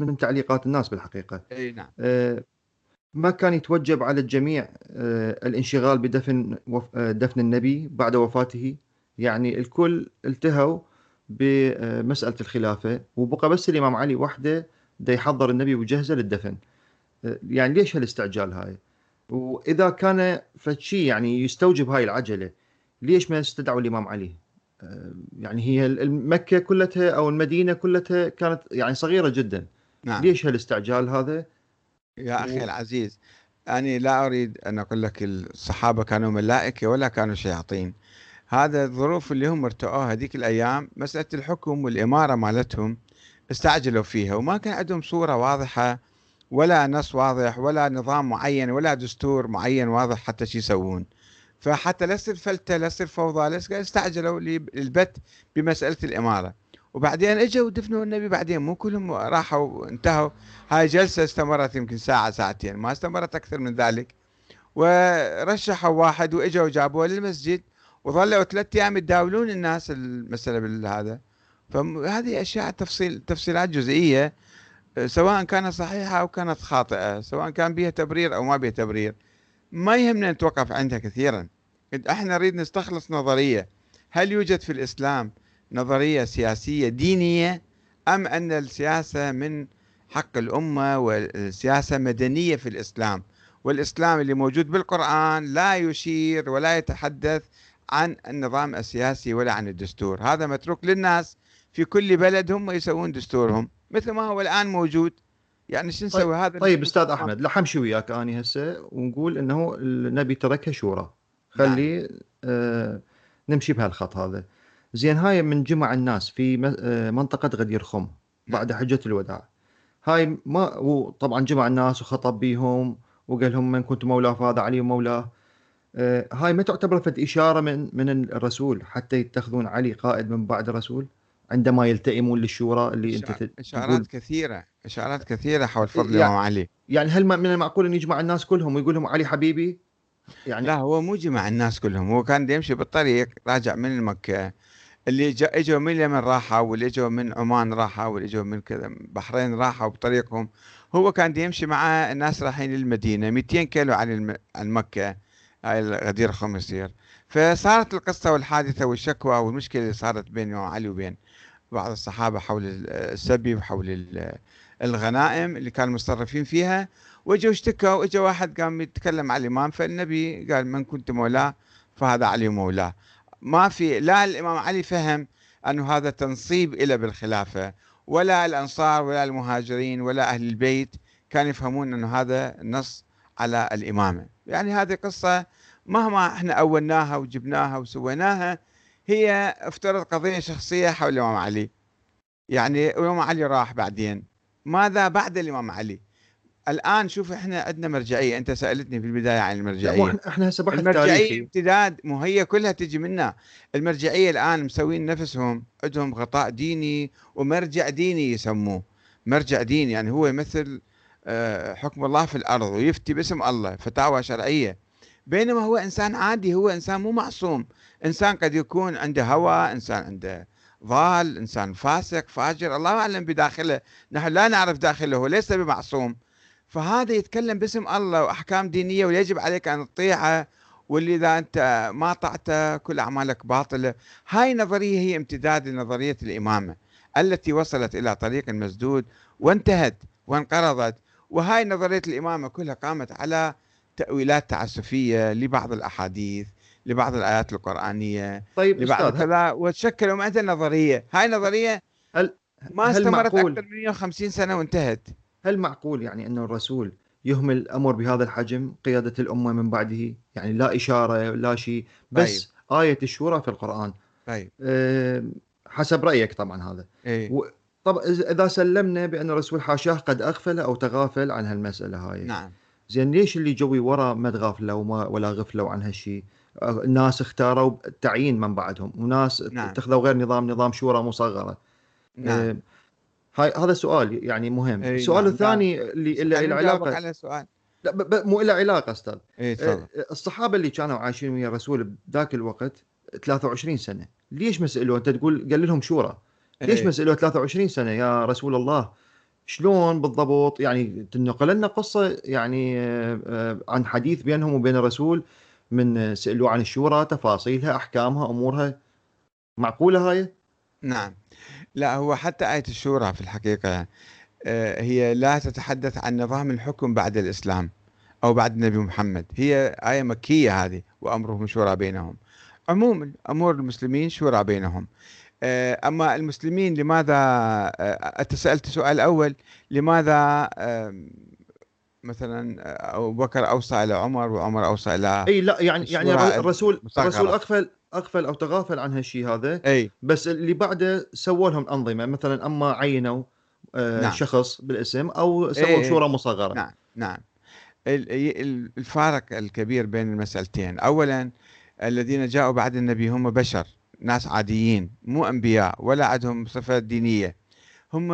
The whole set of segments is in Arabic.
من تعليقات الناس بالحقيقة. إي نعم. آه، ما كان يتوجب على الجميع آه، الانشغال بدفن وف- آه، دفن النبي بعد وفاته. يعني الكل التهوا بمسألة الخلافة وبقى بس الإمام علي وحده دا يحضر النبي ويجهزه للدفن. يعني ليش هالاستعجال هاي؟ وإذا كان فشي يعني يستوجب هاي العجلة ليش ما استدعوا الإمام علي؟ يعني هي مكة كلها أو المدينة كلها كانت يعني صغيرة جدا. نعم. ليش هالاستعجال هذا؟ يا أخي و- العزيز أنا لا أريد أن أقول لك الصحابة كانوا ملائكة ولا كانوا شياطين. هذا الظروف اللي هم ارتؤوها هذيك الأيام مسألة الحكم والإمارة مالتهم استعجلوا فيها وما كان عندهم صورة واضحة ولا نص واضح ولا نظام معين ولا دستور معين واضح حتى شو يسوون. فحتى لا يصير فلتة لا يصير فوضى لا استعجلوا للبت بمسألة الإمارة. وبعدين إجوا ودفنوا النبي بعدين مو كلهم راحوا وانتهوا. هاي جلسة استمرت يمكن ساعة ساعتين ما استمرت أكثر من ذلك. ورشحوا واحد وإجوا وجابوه للمسجد وظلوا ثلاثة أيام يداولون الناس المسألة بالهذا. فهذه أشياء تفصيل تفصيلات جزئية سواء كانت صحيحة أو كانت خاطئة سواء كان بها تبرير أو ما بها تبرير. ما يهمنا نتوقف عندها كثيرا. إحنا نريد نستخلص نظرية. هل يوجد في الإسلام نظرية سياسية دينية أم أن السياسة من حق الأمة والسياسة مدنية في الإسلام؟ والإسلام اللي موجود بالقرآن لا يشير ولا يتحدث عن النظام السياسي ولا عن الدستور. هذا متروك للناس. في كل بلد هم يسوون دستورهم. مثل ما هو الآن موجود. يعني شو نسوي؟ هذا طيب أستاذ أحمد لح امشي وياك اني هسه ونقول إنه النبي تركها شورى. نعم. خلي آه نمشي بهالخط هذا. زين هاي من جمع الناس في آه منطقة غدير خم بعد حجة الوداع. هاي ما وطبعا جمع الناس وخطب بيهم وقال لهم من كنت مولاه فهذا علي مولاه. آه هاي ما تعتبر فد إشارة من من الرسول حتى يتخذون علي قائد من بعد الرسول عندما يلتئمون للشورى اللي أنت تقول. كثيرة إشارات كثيرة حول فضل يعني- الإمام علي. يعني هل من المعقول أن يجمع الناس كلهم ويقول لهم علي حبيبي؟ يعني لا هو مو جمع الناس كلهم هو كان يمشي بالطريق راجع من مكة اللي إجوا من اليمن راحوا واللي إجوا من عمان راحوا واللي إجوا من كذا بحرين راحوا بطريقهم. هو كان يمشي مع الناس رايحين للمدينة 200 كيلو عن. عن مكة هاي غدير خم يصير فصارت القصة والحادثة والشكوى والمشكلة اللي صارت بين علي وبين بعض الصحابة حول السبي وحول ال- الغنائم اللي كانوا مصرفين فيها. وإجوا اشتكوا واجا واحد قام يتكلم على الإمام فالنبي قال من كنت مولاه فهذا علي مولاه. ما في لا الإمام علي فهم أنه هذا تنصيب إلى بالخلافة ولا الأنصار ولا المهاجرين ولا أهل البيت كانوا يفهمون أنه هذا نص على الإمامة. يعني هذه قصة مهما إحنا أولناها وجبناها وسويناها هي افترض قضية شخصية حول الإمام علي. يعني الإمام علي راح بعدين. ماذا بعد الإمام علي؟ الآن شوف إحنا عندنا مرجعية. أنت سألتني في البداية عن إحنا- إحنا هسه بحث المرجعية تاريخي. امتداد مو هي كلها تجي منا. المرجعية الآن مسوين نفسهم عندهم غطاء ديني ومرجع ديني يسموه. مرجع ديني يعني هو يمثل آه، حكم الله في الأرض ويفتي باسم الله فتاوى شرعية. بينما هو إنسان عادي هو إنسان مو معصوم. إنسان قد يكون عنده هوى إنسان عنده ضال إنسان فاسق فاجر. الله أعلم بداخله. نحن لا نعرف داخله هو ليس بمعصوم. فهذا يتكلم باسم الله وأحكام دينية ويجب عليك أن تطيعه واللي إذا أنت ما طعته كل أعمالك باطلة. هاي نظرية هي امتداد لنظرية الإمامة التي وصلت إلى طريق مسدود وانتهت وانقرضت. وهاي نظرية الإمامة كلها قامت على تأويلات تعسفية لبعض الأحاديث لبعض الآيات القرآنية طيب لبعض كذا وتشكلوا معها نظرية. هاي نظرية هل- ما هل استمرت معقول- أكثر من 150 سنة وانتهت. هل معقول يعني انه الرسول يهمل الأمر بهذا الحجم قيادة الأمة من بعده يعني لا إشارة لا شيء بس آية الشورى في القرآن. طيب. أه حسب رأيك طبعا هذا. إيه. و- طب إذا سلمنا بأن الرسول حاشاه قد أغفل أو تغافل عن هالمسألة هاي. نعم. زين ليش اللي جوي ورا ما تغافلوا وما ولا غفلوا عن هالشيء؟ الناس اختاروا التعيين من بعدهم وناس نعم. اتخذوا غير نظام نظام شورى مصغرة. نعم. آه، هاي هذا سؤال يعني مهم. السؤال نعم، الثاني اللي اللي له علاقه على سؤال. لا ب- ب- مو له علاقة أستاذ. إي تفضل. آه، الصحابة اللي كانوا عايشين ويا الرسول بذاك الوقت 23 سنة. ليش ما سالوه أنت تقول قال لهم شورى. ليش إيه. ما سالوه 23 سنة؟ يا رسول الله شلون بالضبط؟ يعني تنقل لنا قصة يعني آه، عن حديث بينهم وبين الرسول من سألوه عن الشورى تفاصيلها أحكامها أمورها. معقولة هاي؟ نعم. لا هو حتى آية الشورى في الحقيقة آه، هي لا تتحدث عن نظام الحكم بعد الإسلام أو بعد النبي محمد. هي آية مكية هذه وأمرهم شورى بينهم. عموما أمور المسلمين شورى بينهم. آه، أما المسلمين لماذا آه، أنت سألت سؤال أول لماذا مثلا أبو بكر أوصى إلى عمر وعمر أوصى إلى أي لا يعني يعني الرسول الرسول أغفل اغفل أو تغافل عن هالشيء هذا. أي. بس اللي بعده سووا لهم أنظمة مثلا أما عينوا آه نعم. شخص بالاسم أو سووا أي شورى مصغرة. نعم نعم. الفارق الكبير بين المسألتين. أولا الذين جاءوا بعد النبي هم بشر ناس عاديين مو أنبياء ولا عندهم صفات دينية. هم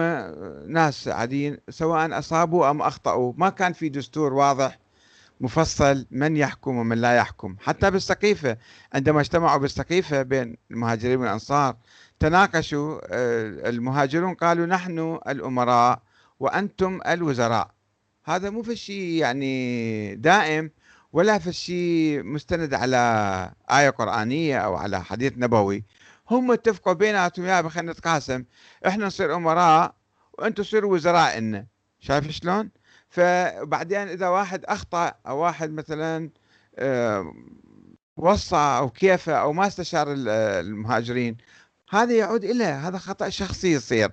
ناس عاديين سواء أصابوا أم أخطأوا. ما كان في دستور واضح مفصل من يحكم ومن لا يحكم. حتى بالسقيفة عندما اجتمعوا بالسقيفة بين المهاجرين والأنصار تناقشوا آه، المهاجرون قالوا نحن الأمراء وأنتم الوزراء. هذا مو في شيء يعني دائم ولا في شيء مستند على آية قرآنية أو على حديث نبوي. هم اتفقوا بيناتهم يا خلينا نتقاسم إحنا نصير أمراء وأنتم تصيروا وزراء إنا شايف شلون؟ فبعدين إذا واحد أخطأ أو واحد مثلا وصى أو كيف أو ما استشار المهاجرين هذا يعود إلى هذا خطأ شخصي يصير.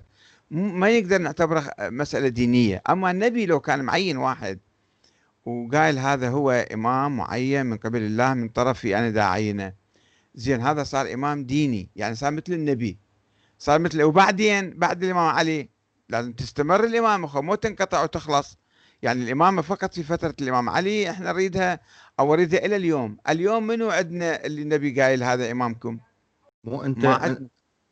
ما يقدر نعتبره مسألة دينية. أما النبي لو كان معين واحد وقايل هذا هو إمام معين من قبل الله من طرفي أنا دا عينه زين هذا صار إمام ديني. يعني صار مثل النبي. صار مثل وبعدين بعد الإمام علي لازم تستمر الإمامة مو تنقطع وتخلص. يعني الإمامة فقط في فترة الإمام علي إحنا نريدها أو نريدها إلى اليوم. اليوم منو عندنا اللي النبي قايل هذا إمامكم؟ مو أنت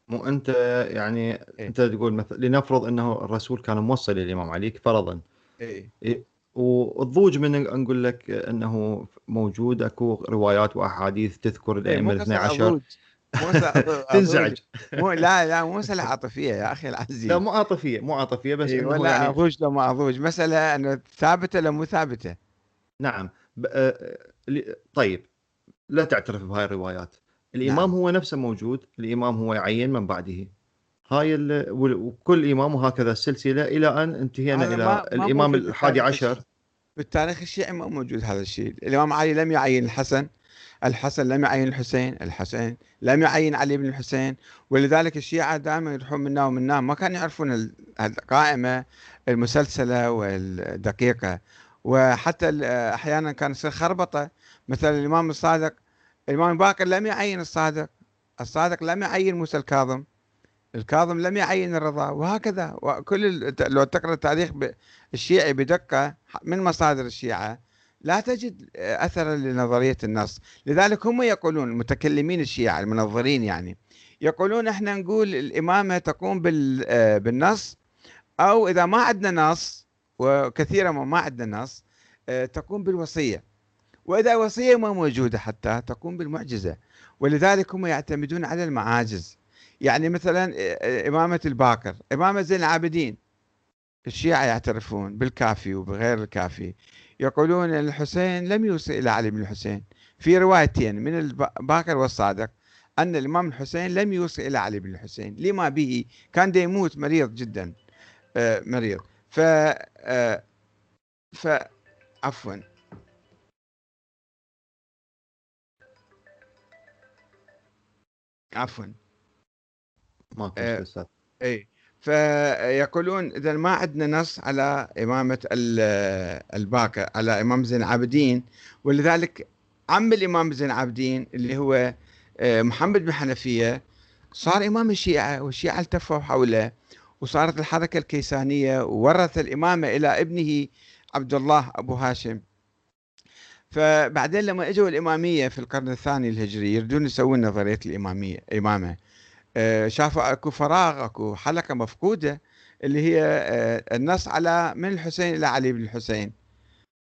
مو أنت يعني إيه؟ أنت تقول مثلا لنفرض أنه الرسول كان موصل للإمام علي فرضا. إيه؟ إيه. والضوج من نقول لك إنه موجود. أكو روايات وأحاديث تذكر إيه، الأئمة الاثني عشر. تنزعج. مو لا لا مو مسألة عاطفية يا أخي العزيز. لا مو عاطفية مو عاطفية بس إيه ولا يعني... أضوج لو ما أضوج مسألة أنه ثابتة لو مو ثابتة؟ نعم. ب... آه... طيب لا تعترف بهاي الروايات. الإمام نعم. هو نفسه موجود الإمام هو يعين من بعده. هاي ال... وكل إمام وهكذا السلسلة إلى أن انتهينا إلى ما... الإمام الحادي عشر. بالتاريخ الشيعي ما موجود هذا الشيء. الإمام علي لم يعين الحسن. الحسن لم يعين الحسين الحسين لم يعين علي بن الحسين ولذلك الشيعة دائما يروحون منا ومنا ما كانوا يعرفون القائمة المسلسلة والدقيقة. وحتى أحيانا كان يصير خربطة. مثلا الإمام الصادق الإمام باكر لم يعين الصادق الصادق لم يعين موسى الكاظم الكاظم لم يعين الرضا وهكذا. وكل لو تقرأ التاريخ الشيعي بدقة من مصادر الشيعة؟ لا تجد أثرا لنظرية النص. لذلك هم يقولون المتكلمين الشيعة المنظرين يعني يقولون إحنا نقول الإمامة تقوم بالنص أو إذا ما عندنا نص وكثيرا ما عندنا نص تقوم بالوصية. وإذا وصية ما موجودة حتى تقوم بالمعجزة. ولذلك هم يعتمدون على المعاجز. يعني مثلا إمامة الباكر إمامة زين العابدين. الشيعة يعترفون بالكافي وبغير الكافي. يقولون الحسين لم يوصل إلى علي بن الحسين. في روايتين من الباكر والصادق أن الإمام الحسين لم يوصل إلى علي بن الحسين. لما به؟ كان يموت مريض جدا آه، مريض. ف آه، ف عفوا. عفوا. ما في اي فيقولون إذا ما عندنا نص على إمامة الباكر على إمام زين العابدين ولذلك عم الإمام زين العابدين اللي هو آه، محمد بن حنفية صار إمام الشيعة والشيعة التفوا حوله وصارت الحركة الكيسانية وورث الإمامة إلى ابنه عبد الله أبو هاشم. فبعدين لما إجوا الإمامية في القرن الثاني الهجري يريدون يسوون نظرية الإمامية إمامة. شافوا أكو فراغ أكو حلقة مفقودة اللي هي آه، النص على من الحسين إلى علي بن الحسين.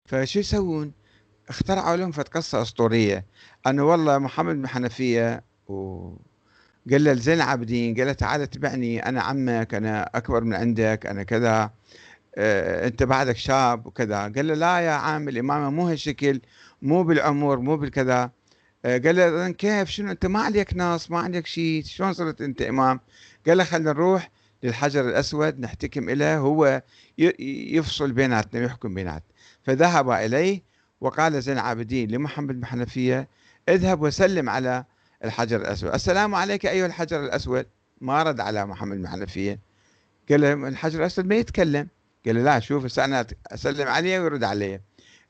فشو يسوون؟ اخترعوا لهم فت قصه أسطورية. أنه والله محمد بن حنفية و قال له زين العابدين قال له تعال اتبعني أنا عمك أنا أكبر من عندك أنا كذا آه، أنت بعدك شاب وكذا. قال له لا يا عم الإمامة مو هالشكل مو بالعمر مو بالكذا. آه، قال له كيف؟ شنو؟ أنت ما عليك نص ما عليك شيء شلون صرت أنت إمام؟ قال له خلينا نروح للحجر الأسود نحتكم اليه هو يفصل بيناتنا ويحكم بيناتنا. فذهب إليه وقال زين العابدين لمحمد بن حنفية اذهب وسلم على الحجر الأسود. السلام عليك أيها الحجر الأسود. ما رد على محمد بن حنفية. قال له الحجر الأسود ما يتكلم. قال له لا شوف أنا أسلم عليه ويرد علي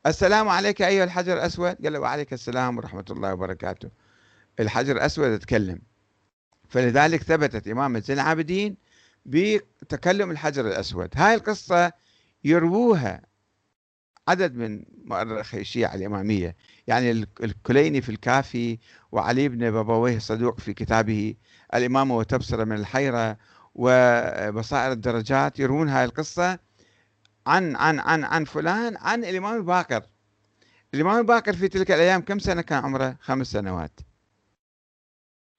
السلام عليك أيها الحجر الأسود. قال له وعليك السلام ورحمة الله وبركاته. الحجر الأسود اتكلم فلذلك ثبتت امامه زين العابدين بتكلم الحجر الأسود. هاي القصة يرووها عدد من مؤرخي الشيعة الإمامية. يعني الكليني في الكافي وعلي بن بابويه الصدوق في كتابه الإمامة وتبصرة من الحيرة وبصائر الدرجات يروون هاي القصة. عن عن عن عن فلان عن الإمام الباقر الإمام الباقر في تلك الأيام كم سنة كان عمره؟ خمس سنوات.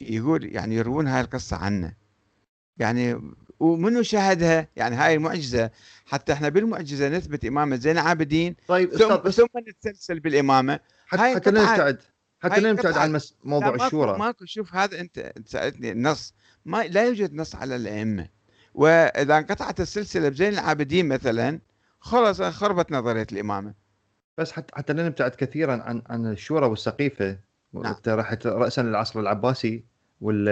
يقول يعني يروون هاي القصة عنه. يعني ومنو شاهدها؟ يعني هاي المعجزة. حتى إحنا بالمعجزة نثبت إمامة زين العابدين. طيب ثم, ثم نتسلسل بالإمامة. حتى, حتى نبتعد. حتى نبتعد عن موضوع الشورى. ماكو شوف هذا أنت سألتني النص ما لا يوجد نص على الأئمة. وإذا انقطعت السلسلة بزين العابدين مثلا خلاص خربت نظرية الإمامة بس حتى حتى لا نبتعد كثيرا عن عن الشورى والسقيفة نعم. راحت راسا للعصر العباسي وال